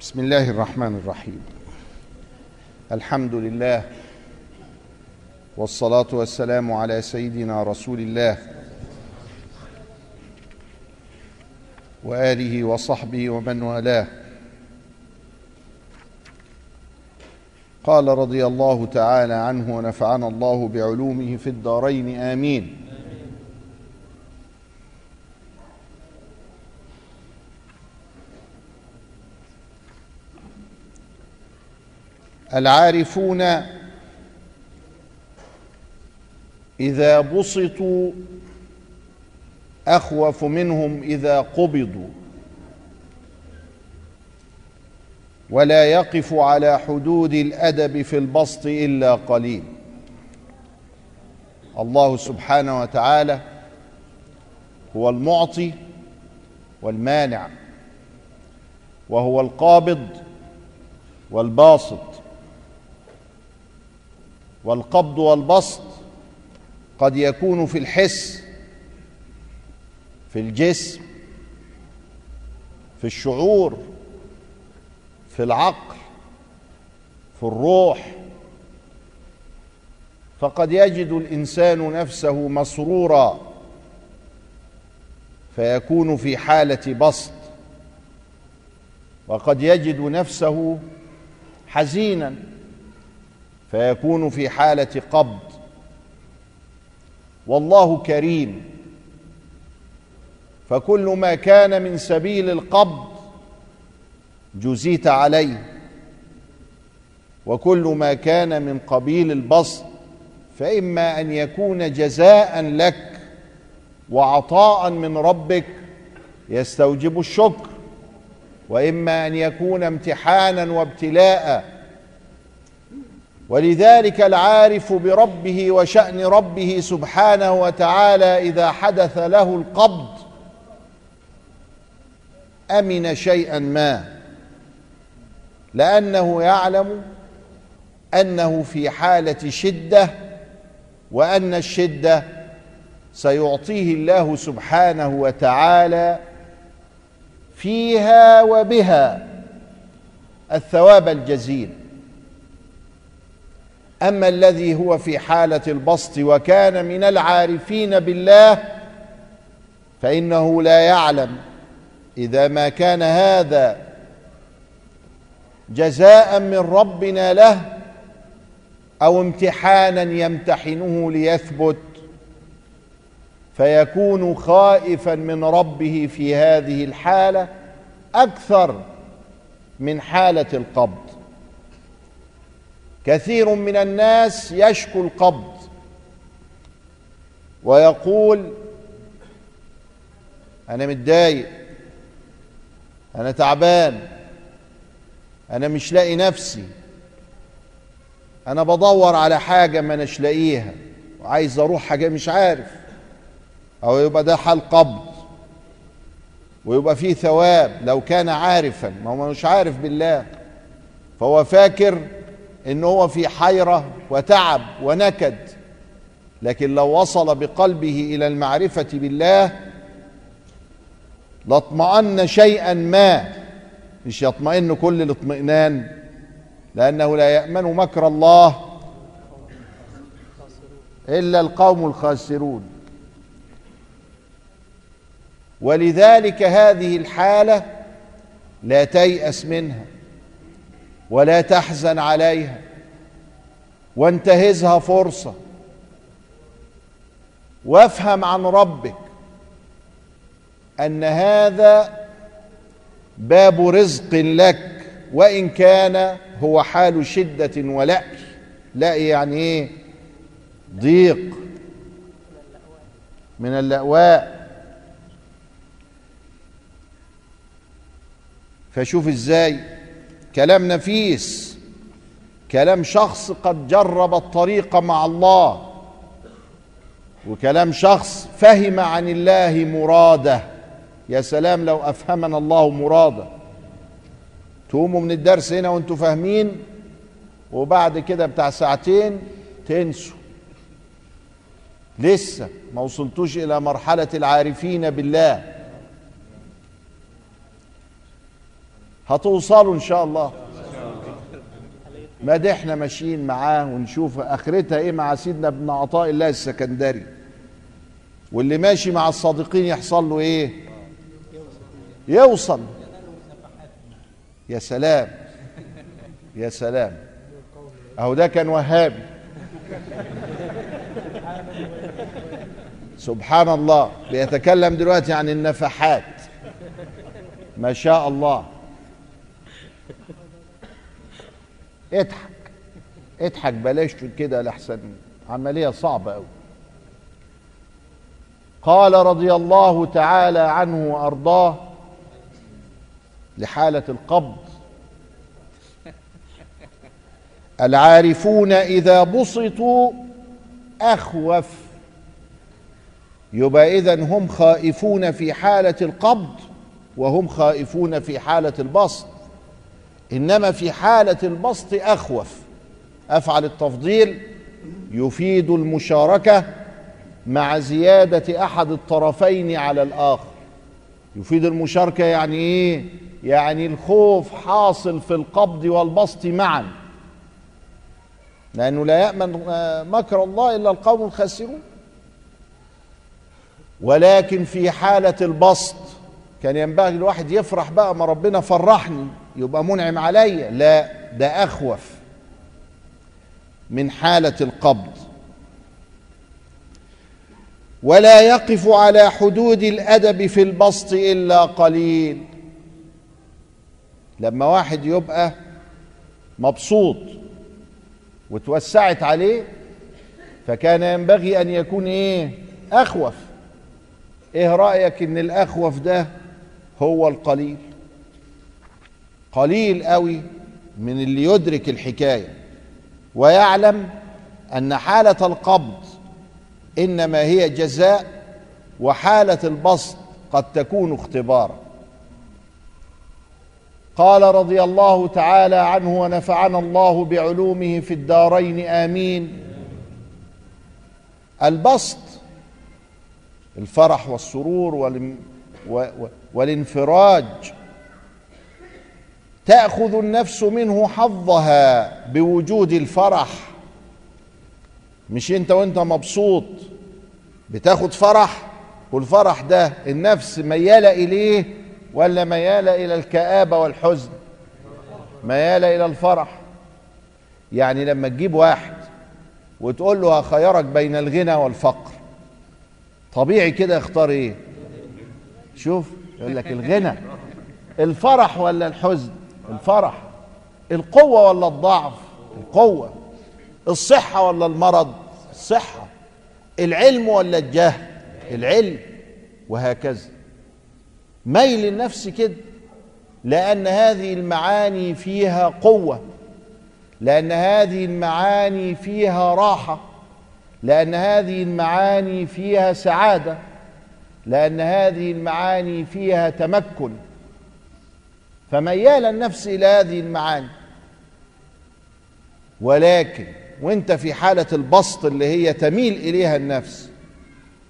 بسم الله الرحمن الرحيم. الحمد لله والصلاة والسلام على سيدنا رسول الله وآله وصحبه ومن والاه. قال رضي الله تعالى عنه ونفعنا الله بعلومه في الدارين آمين. العارفون إذا بسطوا أخوف منهم إذا قبضوا ولا يقف على حدود الأدب في البسط إلا قليل الله سبحانه وتعالى هو المعطي والمانع وهو القابض والباسط والقبض والبسط قد يكون في الحس في الجسم في الشعور في العقل في الروح. فقد يجد الإنسان نفسه مسرورا فيكون في حالة بسط. وقد يجد نفسه حزينا فيكون في حالة قبض. والله كريم. فكل ما كان من سبيل القبض جزيت عليه. وكل ما كان من قبيل البسط فإما أن يكون جزاء لك وعطاء من ربك يستوجب الشكر وإما أن يكون امتحانا وابتلاء ولذلك العارف بربه وشأن ربه سبحانه وتعالى إذا حدث له القبض أمن شيئا ما لأنه يعلم أنه في حالة شدة وأن الشدة سيعطيه الله سبحانه وتعالى فيها وبها الثواب الجزيل. أما الذي هو في حالة البسط وكان من العارفين بالله فإنه لا يعلم. إذا ما كان هذا جزاء من ربنا له أو امتحانا يمتحنه ليثبت فيكون خائفا من ربه في هذه الحالة أكثر من حالة القبض كثير من الناس يشكو القبض ويقول أنا متضايق أنا تعبان أنا مش لاقي نفسي أنا بدور على حاجة ما أناش لاقيها وعايز أروح حاجة مش عارف أو يبقى ده حال قبض ويبقى فيه ثواب لو كان عارفا ما هو مش عارف بالله فهو فاكر إن هو في حيرة وتعب ونكد لكن لو وصل بقلبه إلى المعرفة بالله لاطمأن شيئا ما مش يطمئن كل الاطمئنان لأنه لا يأمن مكر الله إلا القوم الخاسرون. ولذلك هذه الحالة لا تيأس منها. ولا تحزن عليها. وانتهزها فرصة. وافهم عن ربك أن هذا باب رزق لك وإن كان هو حال شدة ولأي لأي يعني إيه؟ ضيق. من اللأواء. فشوف إزاي. كلام نفيس كلام شخص قد جرب الطريق مع الله وكلام شخص فهم عن الله مراده. يا سلام لو أفهمنا الله مراده. تقوموا من الدرس هنا وانتوا فاهمين وبعد كده بتاع ساعتين تنسوا. لسه ما وصلتوش إلى مرحلة العارفين بالله. هتوصلوا إن شاء الله. ما دي إحنا ماشيين معاه ونشوف آخرتها إيه مع سيدنا ابن عطاء الله السكندري؟ واللي ماشي مع الصادقين يحصل له إيه؟ يوصل. يا سلام. يا سلام. أهو ده كان وهابي سبحان الله. بيتكلم دلوقتي عن النفحات. ما شاء الله. اضحك. اضحك بلاش كده لحسن. عملية صعبة أوي. قال رضي الله تعالى عنه وأرضاه لحالة القبض. العارفون إذا بسطوا أخوف. يبقى إذن هم خائفون في حالة القبض وهم خائفون في حالة البسط. إنما في حالة البسط أخوف. أفعل التفضيل يفيد المشاركة مع زيادة أحد الطرفين على الآخر. يفيد المشاركة يعني إيه؟ يعني الخوف حاصل في القبض والبسط معا. لأنه لا يأمن مكر الله إلا القوم الخاسرون. ولكن في حالة البسط كان ينبغي الواحد يفرح بقى ما ربنا فرحني يبقى منعم عليا. لا ده أخوف من حالة القبض. ولا يقف على حدود الأدب في البسط إلا قليل. لما واحد يبقى مبسوط وتوسعت عليه فكان ينبغي أن يكون إيه؟ أخوف. إيه رأيك إن الأخوف ده هو القليل. قليل قوي من اللي يدرك الحكاية ويعلم أن حالة القبض إنما هي جزاء وحالة البسط قد تكون اختبارا. قال رضي الله تعالى عنه ونفعنا الله بعلومه في الدارين آمين. البسط الفرح والسرور والانفراج. تأخذ النفس منه حظها بوجود الفرح. مش انت وانت مبسوط بتاخد فرح؟ والفرح ده النفس ميالة إليه ولا ميالة إلى الكآبة والحزن؟ ميالة إلى الفرح. يعني لما تجيب واحد وتقول له هخيرك بين الغنى والفقر طبيعي كده يختار إيه؟ شوف يقول لك الغنى الفرح ولا الحزن؟ الفرح. القوة ولا الضعف؟ القوة. الصحة ولا المرض؟ الصحة. العلم ولا الجهل؟ العلم. وهكذا. ميل النفس كده لأن هذه المعاني فيها قوة لأن هذه المعاني فيها راحة لأن هذه المعاني فيها سعادة. لأن هذه المعاني فيها تمكن. فميال النفس إلى هذه المعاني. ولكن وأنت في حالة البسط اللي هي تميل إليها النفس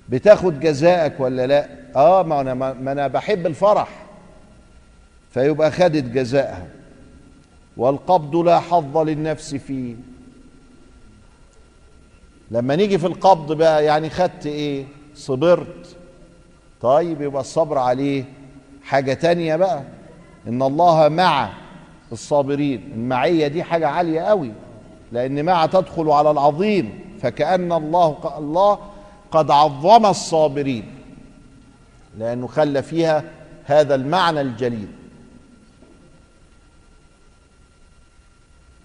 بتاخد جزاءك ولا لا؟ آه ما أنا ما أنا بحب الفرح. فيبقى خدت جزاءها. والقبض لا حظ للنفس فيه. لما نيجي في القبض بقى يعني خدت إيه؟ صبرت. طيب يبقى الصبر عليه. حاجة تانية بقى إن الله مع الصابرين. المعية دي حاجة عالية قوي لأن مع تدخل على العظيم فكأن الله الله قد عظم الصابرين لأنه خلى فيها هذا المعنى الجليل.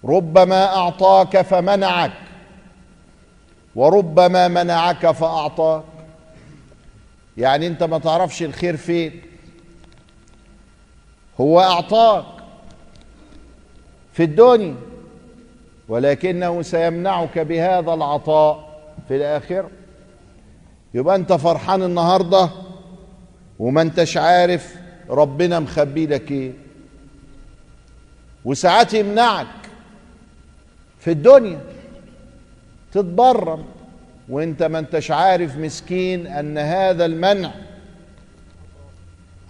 ربما أعطاك فمنعك وربما منعك فأعطاك. يعني أنت ما تعرفش الخير فين. هو أعطاك في الدنيا ولكنه سيمنعك بهذا العطاء في الآخرة. يبقى أنت فرحان النهارده وما انتش عارف ربنا مخبي لك إيه. وساعات يمنعك في الدنيا تتبرم. وانت ما انتش عارف مسكين ان هذا المنع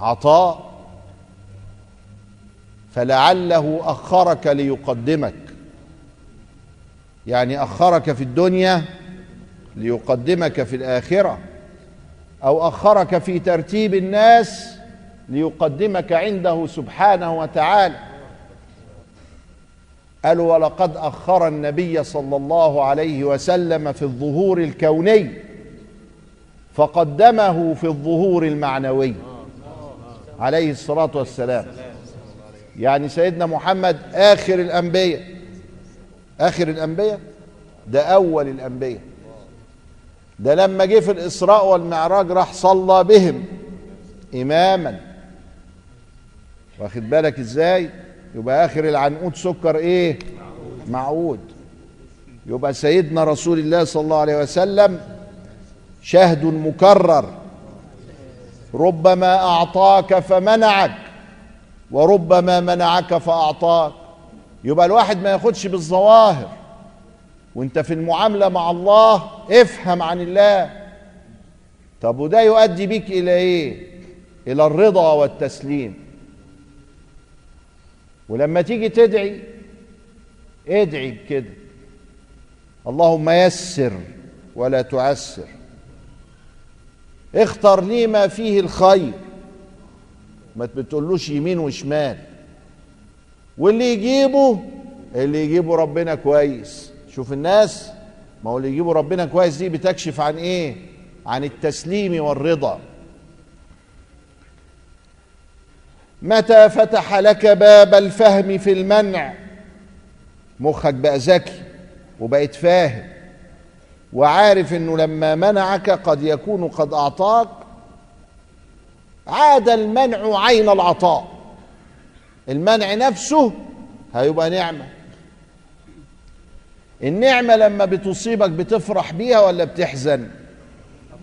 عطاء فلعله أخرك ليقدمك. يعني أخرك في الدنيا ليقدمك في الآخرة أو أخرك في ترتيب الناس ليقدمك عنده سبحانه وتعالى. قالوا ولقد أخر النبي صلى الله عليه وسلم في الظهور الكوني فقدمه في الظهور المعنوي عليه الصلاة والسلام. يعني سيدنا محمد آخر الأنبياء. آخر الأنبياء؟ ده أول الأنبياء. ده لما جه في الإسراء والمعراج راح صلى بهم إماما. واخد بالك إزاي؟ يبقى آخر العنقود سكر إيه؟ معقود. يبقى سيدنا رسول الله صلى الله عليه وسلم شهد مكرر. ربما أعطاك فمنعك وربما منعك فأعطاك. يبقى الواحد ما ياخدش بالظواهر. وانت في المعاملة مع الله افهم عن الله. طب وده يؤدي بك إلى إيه؟ إلى الرضا والتسليم. ولما تيجي تدعي ادعي بكده. اللهم يسر ولا تعسر. اختر لي ما فيه الخير. ما بتقولوش يمين وشمال. واللي يجيبه اللي يجيبه ربنا كويس. شوف الناس ما هو اللي يجيبه ربنا كويس دي بتكشف عن إيه؟ عن التسليم والرضا. متى فتح لك باب الفهم في المنع؟ مخك بقى ذكي وبقيت فاهم وعارف إنه لما منعك قد يكون قد أعطاك عاد المنع عين العطاء. المنع نفسه هيبقى نعمة. النعمة لما بتصيبك بتفرح بيها ولا بتحزن؟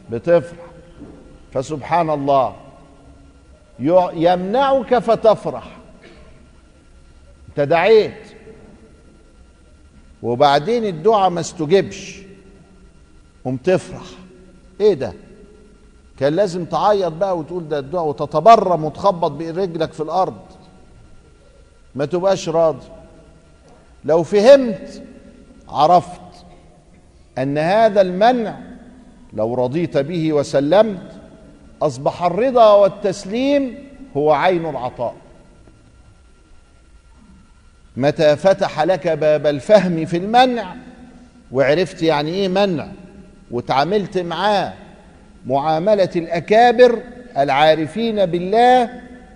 بتفرح. فسبحان الله. يمنعك فتفرح. انت دعيت. وبعدين الدعاء ما استجبش. قم تفرح. إيه ده؟ كان لازم تعيط بقى وتقول ده الدعاء وتتبرم وتخبط برجلك في الأرض. ما تبقاش راضي. لو فهمت عرفت أن هذا المنع لو رضيت به وسلمت أصبح الرضا والتسليم هو عين العطاء. متى فتح لك باب الفهم في المنع وعرفت يعني إيه منع وتعاملت معاه معاملة الأكابر العارفين بالله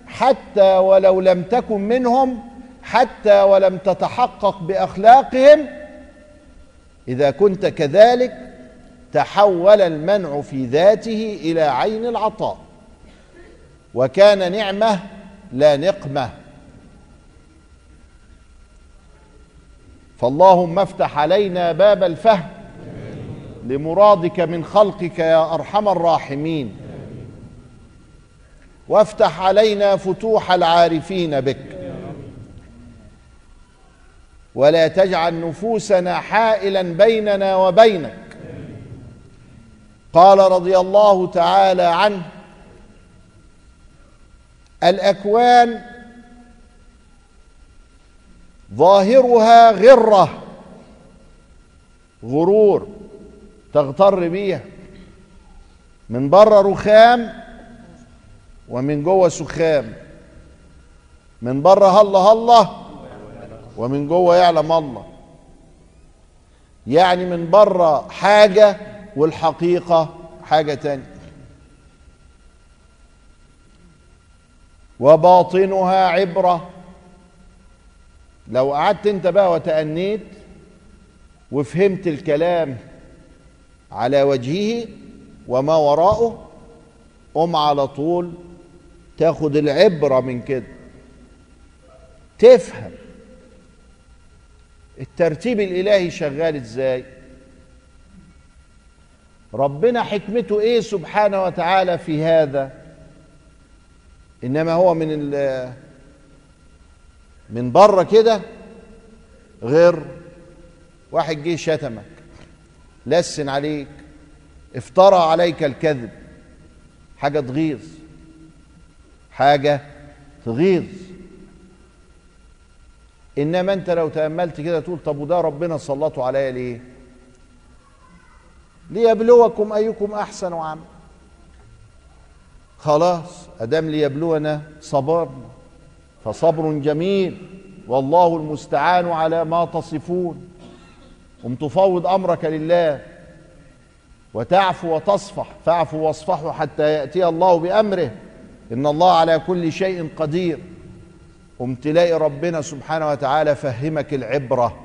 حتى ولو لم تكن منهم حتى ولم تتحقق بأخلاقهم إذا كنت كذلك تحول المنع في ذاته إلى عين العطاء. وكان نعمة لا نقمة. فاللهم افتح علينا باب الفهم لمرادك من خلقك يا أرحم الراحمين. وافتح علينا فتوح العارفين بك. ولا تجعل نفوسنا حائلا بيننا وبينك. قال رضي الله تعالى عنه الأكوان ظاهرها غرة غرور تغتر بيها من بره رخام ومن جوه سخام من بره هلا هلا ومن جوه يعلم الله. يعني من بره حاجة والحقيقة حاجة تانية. وباطنها عبرة. لو قعدت انت بقى وتأنيت وفهمت الكلام على وجهه وما وراءه قم على طول تاخد العبرة من كده. تفهم الترتيب الإلهي شغال إزاي. ربنا حكمته إيه سبحانه وتعالى في هذا؟ إنما هو من من بره كده غير واحد جه شتمك لسن عليك افترى عليك الكذب حاجة تغيظ حاجة تغيظ. إنما أنت لو تأملت كده تقول طب وده ربنا سلطه عليا ليه؟ ليبلوكم أيكم أحسن عمل. خلاص أدام ليبلونا صبرنا فصبر جميل والله المستعان على ما تصفون. قم تفوض أمرك لله وتعفو وتصفح فاعفوا واصفحوا حتى يأتي الله بأمره. إن الله على كل شيء قدير. قم تلاقي ربنا سبحانه وتعالى فهمك العبرة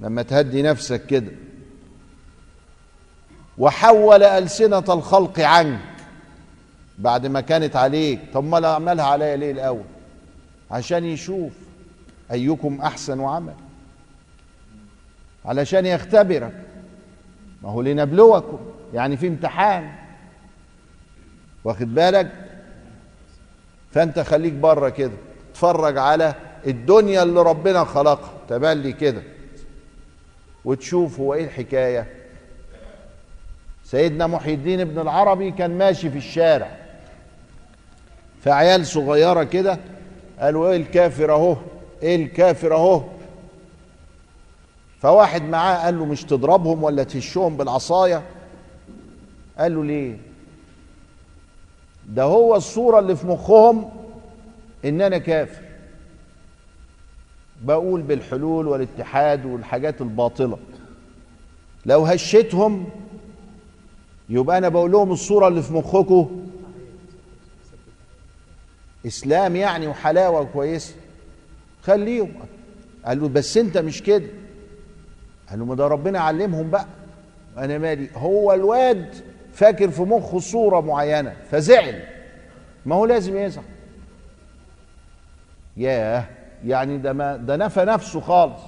لما تهدي نفسك كده. وحول ألسنة الخلق عنك بعد ما كانت عليك. طب ما عملها عليا ليه الأول؟ عشان يشوف أيكم أحسن عمل. علشان يختبرك. ما هو لنبلوكم. يعني في امتحان. واخد بالك؟ فأنت خليك بره كده. اتفرج على الدنيا اللي ربنا خلقها. تبلي كده. وتشوف هو إيه الحكاية. سيدنا محي الدين ابن العربي كان ماشي في الشارع. فعيال صغيرة كده قالوا إيه الكافر أهو إيه الكافر أهو. فواحد معاه قال له مش تضربهم ولا تهشهم بالعصاية؟ قال له ليه؟ ده هو الصورة اللي في مخهم إن أنا كافر. بقول بالحلول والاتحاد والحاجات الباطلة. لو هشتهم يبقى أنا بقول لهم الصورة اللي في مخكم إسلام يعني وحلاوة كويسة. خليهم. قال له بس أنت مش كده. قال له ما ده ربنا علمهم بقى. أنا مالي. هو الواد فاكر في مخه صورة معينة فزعل. ما هو لازم يزعل ياه. يعني ده ما ده نفى نفسه خالص.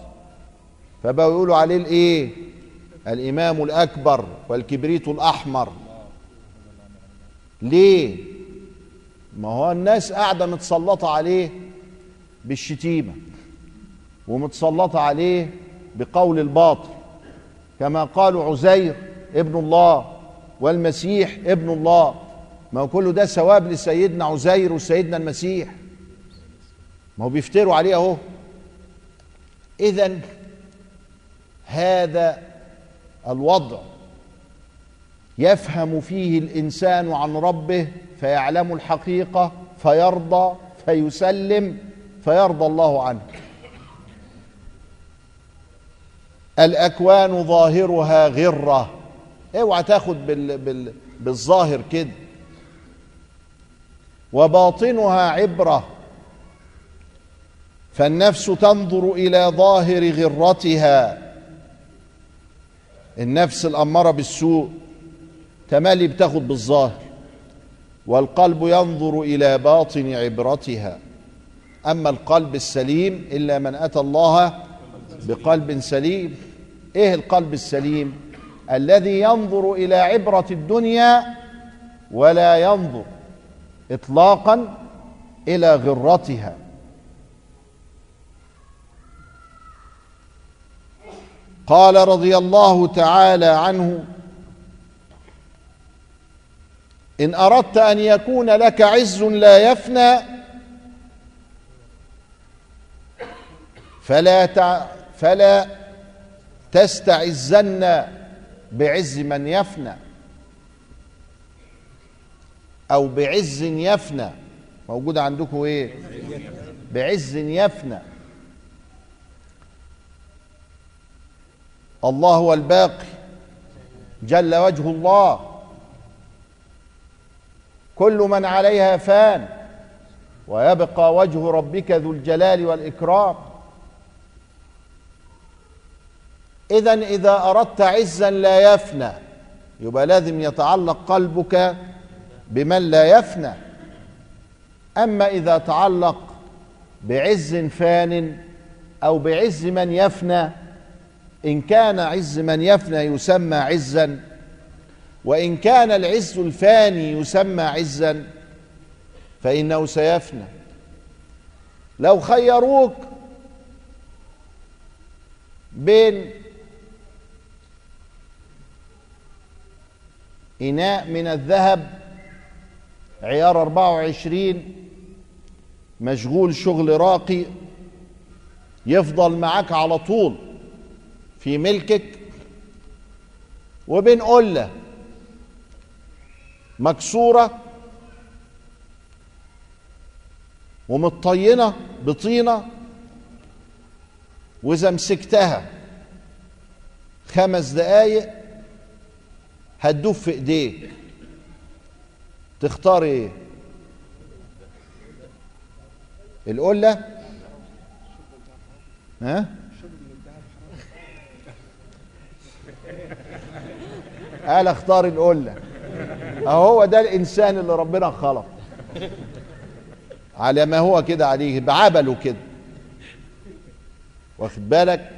فبقوا يقولوا عليه الإيه؟ الإمام الأكبر والكبريت الأحمر. ليه؟ ما هو الناس قاعدة متسلطة عليه بالشتيمة ومتسلطة عليه بقول الباطل كما قالوا عزير ابن الله والمسيح ابن الله. ما هو كله ده ثواب لسيدنا عزير وسيدنا المسيح؟ ما هو بيفتروا عليه أهو. اذا هذا الوضع يفهم فيه الإنسان عن ربه فيعلم الحقيقة فيرضى فيسلم فيرضى الله عنه. الأكوان ظاهرها غرة. اوعى تاخد بال بال بالظاهر كده. وباطنها عبرة. فالنفس تنظر إلى ظاهر غرتها. النفس الأمارة بالسوء تملي بتاخد بالظاهر والقلب ينظر إلى باطن عبرتها. أما القلب السليم إلا من أتى الله بقلب سليم. إيه القلب السليم؟ الذي ينظر إلى عبرة الدنيا ولا ينظر اطلاقا إلى غرتها. قال رضي الله تعالى عنه إن أردت أن يكون لك عز لا يفنى فلا تع فلا تستعزن بعز من يفنى أو بعز يفنى. موجود عندكم إيه؟ بعز يفنى. الله هو الباقي جل وجه الله. كل من عليها فان ويبقى وجه ربك ذو الجلال والإكرام. اذا إذا أردت عزا لا يفنى يبقى لازم يتعلق قلبك بمن لا يفنى. أما إذا تعلق بعز فان أو بعز من يفنى إن كان عز من يفنى يسمى عزا وإن كان العز الفاني يسمى عزا فإنه سيفنى. لو خيروك بين إناء من الذهب عيار 24 مشغول شغل راقي يفضل معاك على طول. في ملكك وبين قله مكسورة ومطينة بطينة وإذا مسكتها خمس دقايق هتدوب في ايديك تختار إيه؟ القلة؟ ها؟ قال اختار القلة. أهو ده الإنسان اللي ربنا خلق على ما هو كده عليه بعبله كده. واخد بالك؟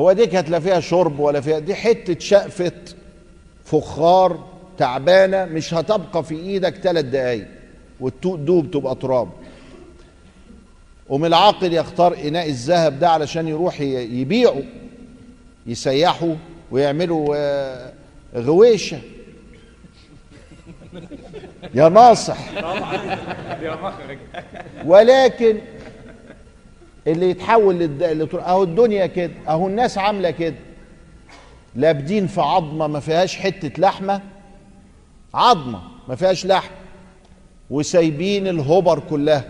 هو دي كانت لا فيها شرب ولا فيها دي حتة شقفة فخار تعبانة مش هتبقى في إيدك ثلاث دقايق والدوب تبقى تراب. ومن العاقل يختار إناء الذهب ده علشان يروح يبيعه. يسيحوا ويعملوا غويشة. يا ناصح. ولكن اللي يتحول. أهو الدنيا كده أهو الناس عاملة كده. لابدين في عظمة ما فيهاش حتة لحمة. عظمة ما فيهاش لحم. وسايبين الهبر كلها.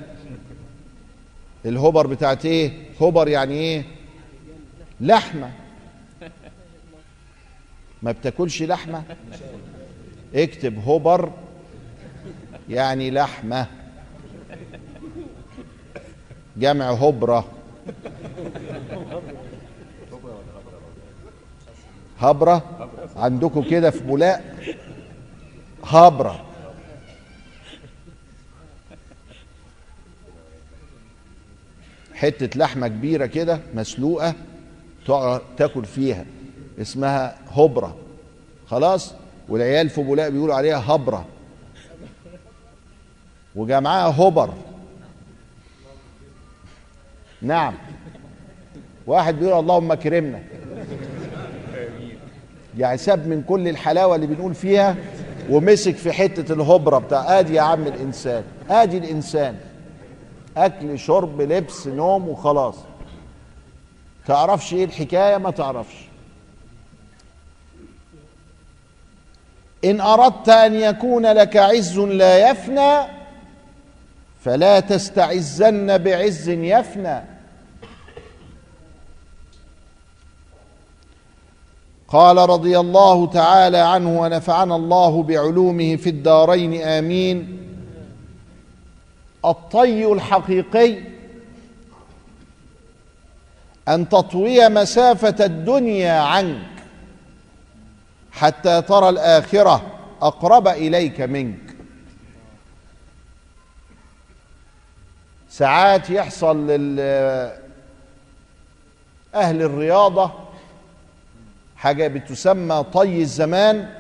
الهبر بتاعت إيه؟ هبر يعني إيه؟ لحمة. ما بتاكلش لحمة؟ اكتب هبر يعني لحمة. جمع هبره هبرة؟ عندكم كده في بولاق؟ هبرة. حتة لحمة كبيرة كده مسلوقة تاكل فيها. اسمها هبرة. خلاص؟ والعيال في بولاق بيقولوا عليها هبرة. وجمعها هبر. نعم. واحد بيقول اللهم كرمنا. يعني ساب من كل الحلاوة اللي بنقول فيها ومسك في حتة الهبرة بتاع آدي يا عم الإنسان. آدي الإنسان. أكل شرب لبس نوم وخلاص. تعرفش إيه الحكاية؟ ما تعرفش. إن أردت أن يكون لك عز لا يفنى فلا تستعزن بعز يفنى. قال رضي الله تعالى عنه ونفعنا الله بعلومه في الدارين آمين. الطي الحقيقي أن تطوي مسافة الدنيا عنك. حتى ترى الآخرة أقرب إليك منك. ساعات يحصل لل أهل الرياضة حاجة بتسمى طي الزمان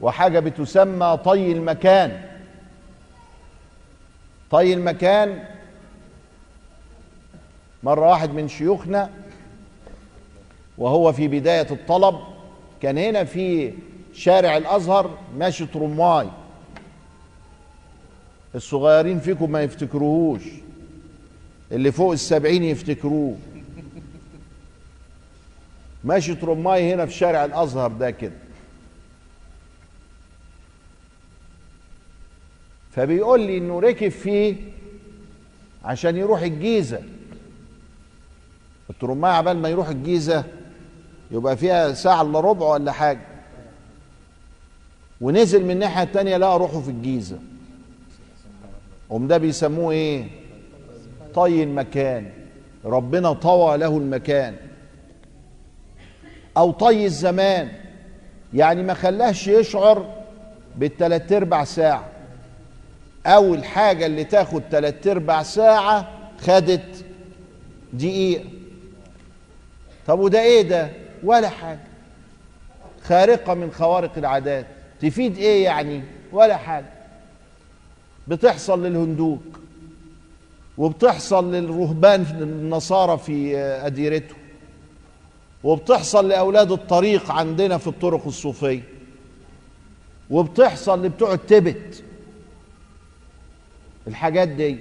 وحاجة بتسمى طي المكان. طي المكان مرة واحد من شيوخنا وهو في بداية الطلب كان هنا في شارع الأزهر ماشي ترماي الصغيرين فيكم ما يفتكروهوش. اللي فوق السبعين يفتكروه. ماشي ترماي هنا في شارع الأزهر ده كده. فبيقول لي إنه ركب فيه عشان يروح الجيزة. الترماي عبال ما يروح الجيزة يبقى فيها ساعة إلا ربع ولا حاجة. ونزل من الناحية التانية لقى روحه في الجيزة. هم ده بيسموه إيه؟ طي المكان ربنا طوى له المكان. أو طي الزمان. يعني ما خلاهش يشعر بالتلات ارباع ساعة. أول حاجة اللي تاخد تلات ارباع ساعة خدت دقيقة. طب وده إيه ده؟ ولا حاجة. خارقة من خوارق العادات. تفيد إيه يعني؟ ولا حاجة. بتحصل للهندوك وبتحصل للرهبان النصارى في أديرتهم وبتحصل لأولاد الطريق عندنا في الطرق الصوفية وبتحصل لبتوع التبت. الحاجات دي.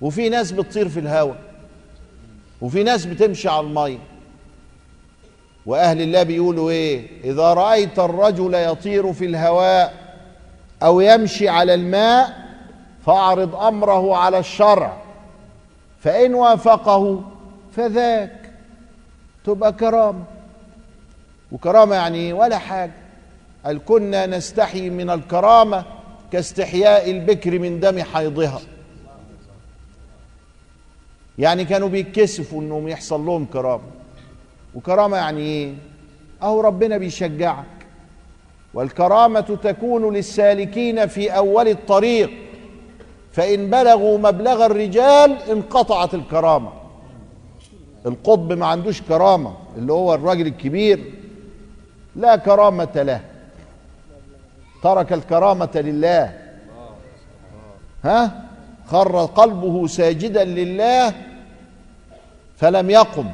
وفي ناس بتطير في الهواء وفي ناس بتمشي على المية. وأهل الله بيقولوا إيه؟ إذا رأيت الرجل يطير في الهواء أو يمشي على الماء فأعرض أمره على الشرع. فإن وافقه فذاك. تبقى كرامة. وكرامة يعني؟ ولا حاجة. قال كنا نستحي من الكرامة كاستحياء البكر من دم حيضها. يعني كانوا بيتكسفوا إنهم يحصل لهم كرامة. وكرامة يعني إيه؟ أهو ربنا بيشجعك. والكرامة تكون للسالكين في أول الطريق. فإن بلغوا مبلغ الرجال انقطعت الكرامة. القطب ما عندوش كرامة اللي هو الراجل الكبير. لا كرامة له. ترك الكرامة لله. ها؟ خر قلبه ساجدا لله فلم يقم.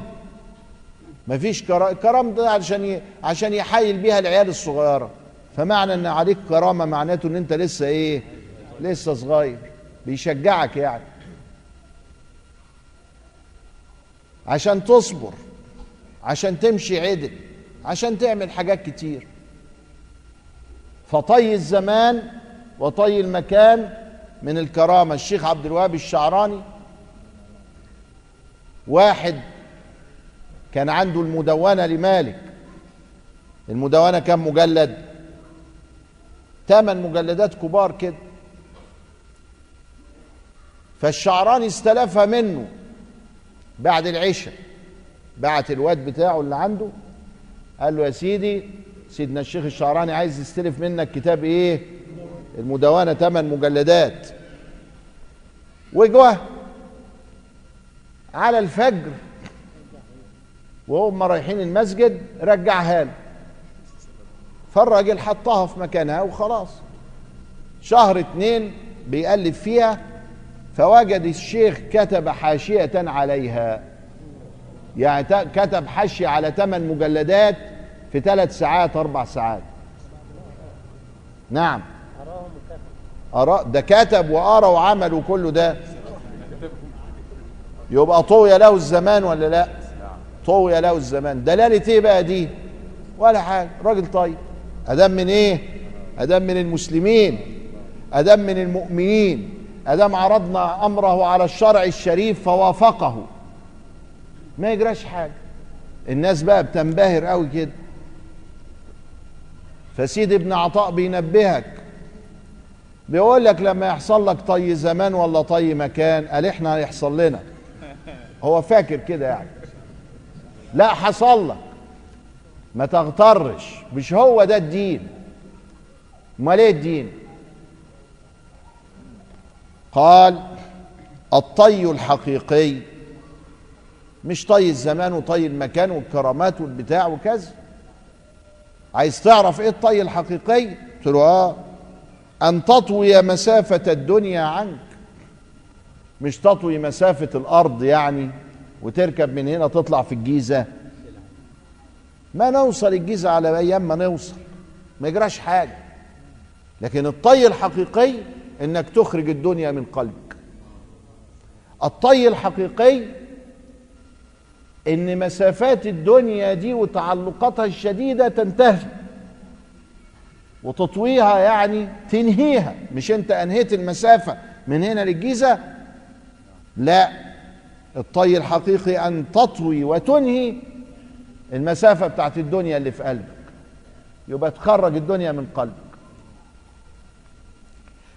مفيش كرامة كرام ده عشان. عشان يحايل بيها العيال الصغيرة. فمعنى إن عليك كرامة معناته إن أنت لسه إيه؟ لسه صغير. بيشجعك يعني. عشان تصبر. عشان تمشي عدل. عشان تعمل حاجات كتير. فطي الزمان وطي المكان من الكرامة. الشيخ عبد الوهاب الشعراني واحد كان عنده المدونة لمالك. المدونة كم مجلد؟ ثمان مجلدات كبار كده. فالشعراني استلفها منه بعد العشاء. بعت الواد بتاعه اللي عنده. قال له يا سيدي سيدنا الشيخ الشعراني عايز يستلف منك كتاب إيه؟ المدونة ثمان مجلدات. وجوه على الفجر وهم رايحين المسجد رجعها له. فالراجل حطها في مكانها وخلاص. شهر اتنين بيقلب فيها فوجد الشيخ كتب حاشية عليها. يعني كتب حاشية على ثمان مجلدات في ثلاث ساعات أربع ساعات. نعم. أرى ده كتب وقرا وعمل وكله ده. يبقى طوي له الزمان ولا لا؟ طوي له الزمان. دلالة إيه بقى دي؟ ولا حاجة. راجل طيب. ادام من إيه؟ ادام من المسلمين. ادام من المؤمنين. ادام عرضنا أمره على الشرع الشريف فوافقه. ما يجراش حاجة. الناس بقى بتنبهر قوي كده. فسيد ابن عطاء بينبهك. بيقول لك لما يحصل لك طي زمان ولا طي مكان قال إحنا هيحصل لنا. هو فاكر كده يعني. لا حصل لك. ما تغترش. مش هو ده الدين. أمال إيه الدين؟ قال الطي الحقيقي. مش طي الزمان وطي المكان والكرامات والبتاع وكذا. عايز تعرف إيه الطي الحقيقي؟ قلت له آه. أن تطوي مسافة الدنيا عنك. مش تطوي مسافة الأرض يعني. وتركب من هنا تطلع في الجيزة. ما نوصل الجيزة على أيام ما نوصل ما يجراش حاجة. لكن الطي الحقيقي إنك تخرج الدنيا من قلبك. الطي الحقيقي إن مسافات الدنيا دي وتعلقاتها الشديدة تنتهي. وتطويها يعني تنهيها. مش أنت أنهيت المسافة من هنا للجيزة؟ لا. الطي الحقيقي أن تطوي وتنهي المسافة بتاعت الدنيا اللي في قلبك. يبقى تخرج الدنيا من قلبك.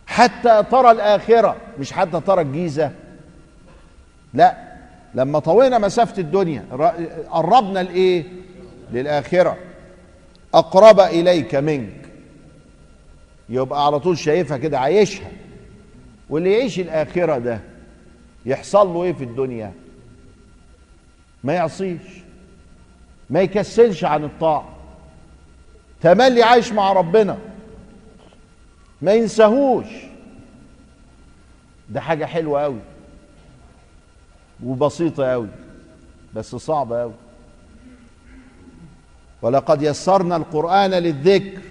حتى ترى الآخرة مش حتى ترى الجيزة. لا لما طوينا مسافة الدنيا قربنا لإيه؟ للآخرة. أقرب إليك منك. يبقى على طول شايفها كده عايشها. واللي يعيش الآخرة ده يحصل له إيه في الدنيا؟ ما يعصيش. ما يكسلش عن الطاعة. تملي عايش مع ربنا. ما ينساهوش. ده حاجة حلوة قوي وبسيطة قوي بس صعبة قوي ولقد يسرنا القرآن للذكر.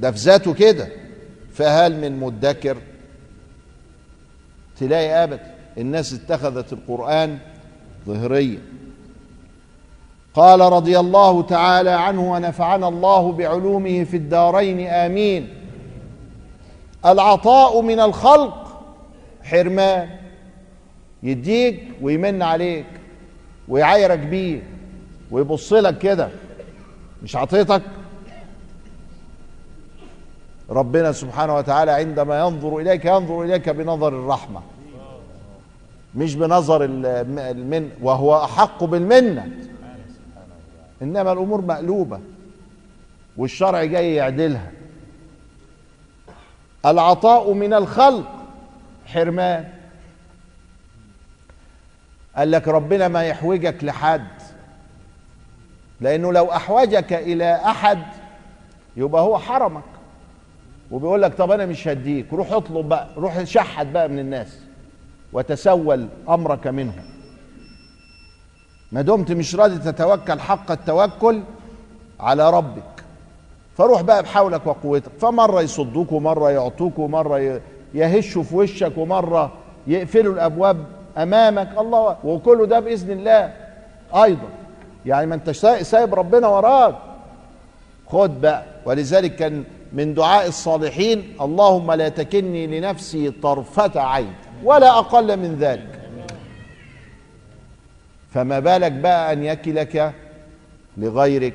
ده في ذاته كده. فهل من مدكر؟ تلاقي أبدا. الناس اتخذت القرآن ظهريا. قال رضي الله تعالى عنه ونفعنا الله بعلومه في الدارين آمين. العطاء من الخلق حرمان. يديك ويمن عليك ويعايرك بيه ويبص لك كده مش عطيتك؟ ربنا سبحانه وتعالى عندما ينظر إليك ينظر إليك بنظر الرحمة. مش بنظر المن وهو أحق بالمنة. إنما الأمور مقلوبة والشرع جاي يعدلها. العطاء من الخلق حرمان. قال لك ربنا ما يحوجك لحد. لأنه لو أحوجك إلى أحد يبقى هو حرمك. وبيقول لك طب أنا مش هديك روح اطلب بقى روح شحت بقى من الناس. وتسول أمرك منهم. ما دمت مش راضي تتوكل حق التوكل على ربك. فروح بقى بحولك وقوتك. فمرة يصدوك ومرة يعطوك ومرة يهشوا في وشك ومرة يقفلوا الأبواب أمامك. الله وكله ده بإذن الله. أيضا يعني ما انت سايب ربنا وراك. خد بقى. ولذلك كان من دعاء الصالحين اللهم لا تكلني لنفسي طرفة عين. ولا أقل من ذلك. فما بالك بقى أن يكلك لغيرك؟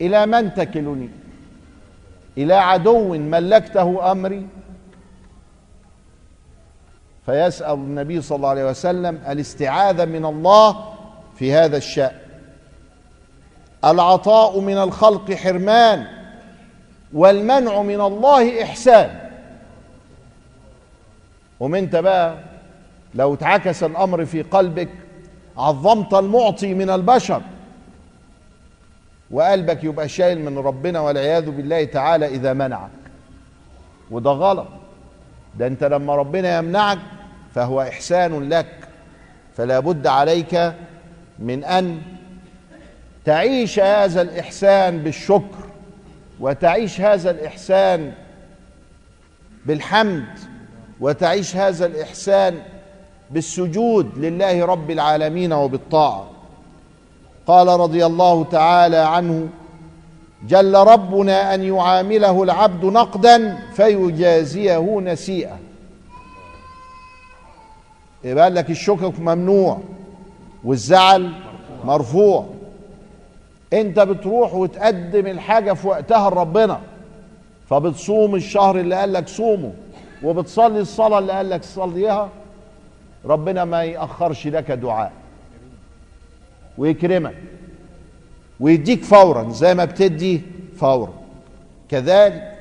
إلى من تكلني؟ إلى عدو ملكته أمري؟ فيسأل النبي صلى الله عليه وسلم الاستعاذة من الله في هذا الشأن. العطاء من الخلق حرمان والمنع من الله إحسان. ومنت بقى لو اتعكس الأمر في قلبك عظمت المعطي من البشر وقلبك يبقى شايل من ربنا والعياذ بالله تعالى إذا منعك. وده غلط. ده أنت لما ربنا يمنعك فهو إحسان لك. فلا بد عليك من أن تعيش هذا الإحسان بالشكر وتعيش هذا الإحسان بالحمد. وتعيش هذا الإحسان بالسجود لله رب العالمين وبالطاعة. قال رضي الله تعالى عنه جل ربنا أن يعامله العبد نقدا فيجازيه نسيئا يبقى لك الشكر ممنوع والزعل مرفوع. أنت بتروح وتقدم الحاجة في وقتها لربنا فبتصوم الشهر اللي قال لك صومه. وبتصلي الصلاة اللي قال لك صليها ربنا ما يأخرش لك دعاء. ويكرمك. ويديك فورا زي ما بتدي فورا. كذلك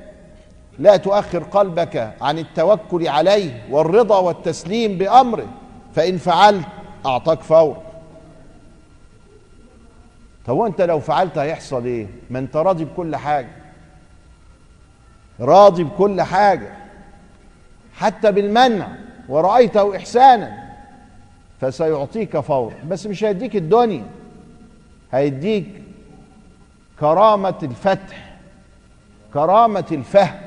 لا تؤخر قلبك عن التوكل عليه والرضا والتسليم بأمره فإن فعلت أعطاك فورا. طب وأنت لو فعلت هيحصل إيه؟ ما أنت راضي بكل حاجة. راضي بكل حاجة. حتى بالمنع ورأيته إحسانا فسيعطيك فورا. بس مش هيديك الدنيا هيديك كرامة الفتح كرامة الفهم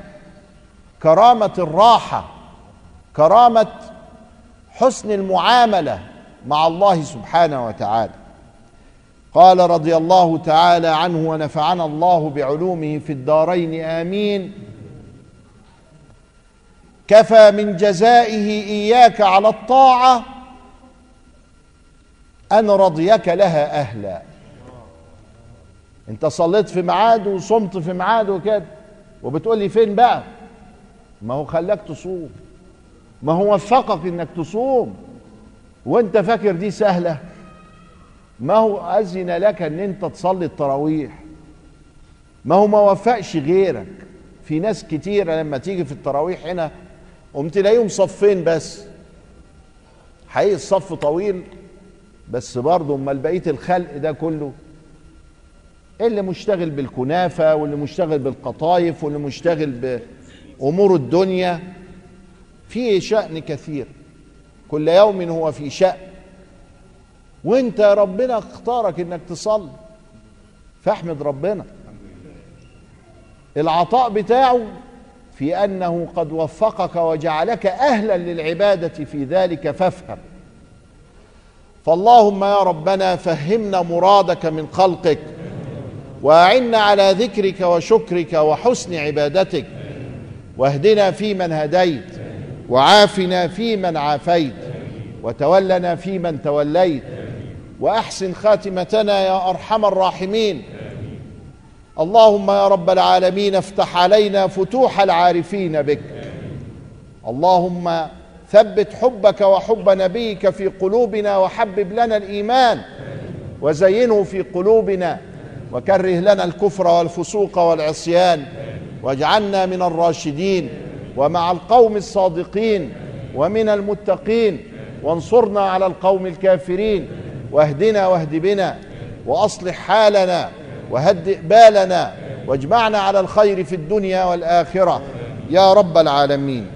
كرامة الراحة كرامة حسن المعاملة مع الله سبحانه وتعالى. قال رضي الله تعالى عنه ونفعنا الله بعلومه في الدارين. آمين. كفى من جزائه إياك على الطاعة أن رضيك لها أهلا. أنت صليت في ميعاد وصمت في ميعاد وكده. وبتقول لي فين بقى؟ ما هو خلاك تصوم. ما هو وفقك إنك تصوم. وأنت فاكر دي سهلة. ما هو أذن لك أن أنت تصلي التراويح؟ ما هو ما وفقش غيرك. في ناس كتيرة لما تيجي في التراويح هنا قمت تلاقيهم صفين بس. حقيقي الصف طويل بس برضه أمال بقية الخلق ده كله. اللي مشتغل بالكنافة واللي مشتغل بالقطايف واللي مشتغل بأمور الدنيا؟ في شأن كثير. كل يوم هو في شأن. وأنت ربنا اختارك إنك تصلي. فاحمد ربنا. العطاء بتاعه في أنه قد وفقك وجعلك أهلا للعبادة في ذلك فافهم. فاللهم يا ربنا فهمنا مرادك من خلقك وأعنا على ذكرك وشكرك وحسن عبادتك واهدنا فيمن هديت وعافنا فيمن عافيت وتولنا فيمن توليت وأحسن خاتمتنا يا أرحم الراحمين. اللهم يا رب العالمين افتح علينا فتوح العارفين بك. اللهم ثبت حبك وحب نبيك في قلوبنا وحبب لنا الإيمان. وزينه في قلوبنا. وكره لنا الكفر والفسوق والعصيان. واجعلنا من الراشدين ومع القوم الصادقين ومن المتقين. وانصرنا على القوم الكافرين. واهدنا واهد بنا. وأصلح حالنا وهدئ بالنا واجمعنا على الخير في الدنيا والآخرة. يا رب العالمين.